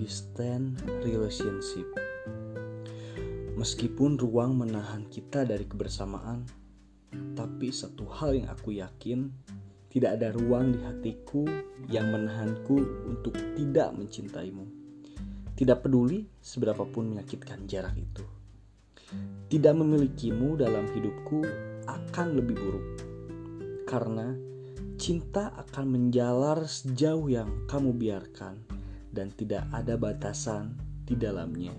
distant relationship. Meskipun ruang menahan kita dari kebersamaan, tapi satu hal yang aku yakin, tidak ada ruang di hatiku yang menahanku untuk tidak mencintaimu. Tidak peduli seberapapun menyakitkan jarak itu. Tidak memilikimu dalam hidupku akan lebih buruk. Karena cinta akan menjalar sejauh yang kamu biarkan dan tidak ada batasan di dalamnya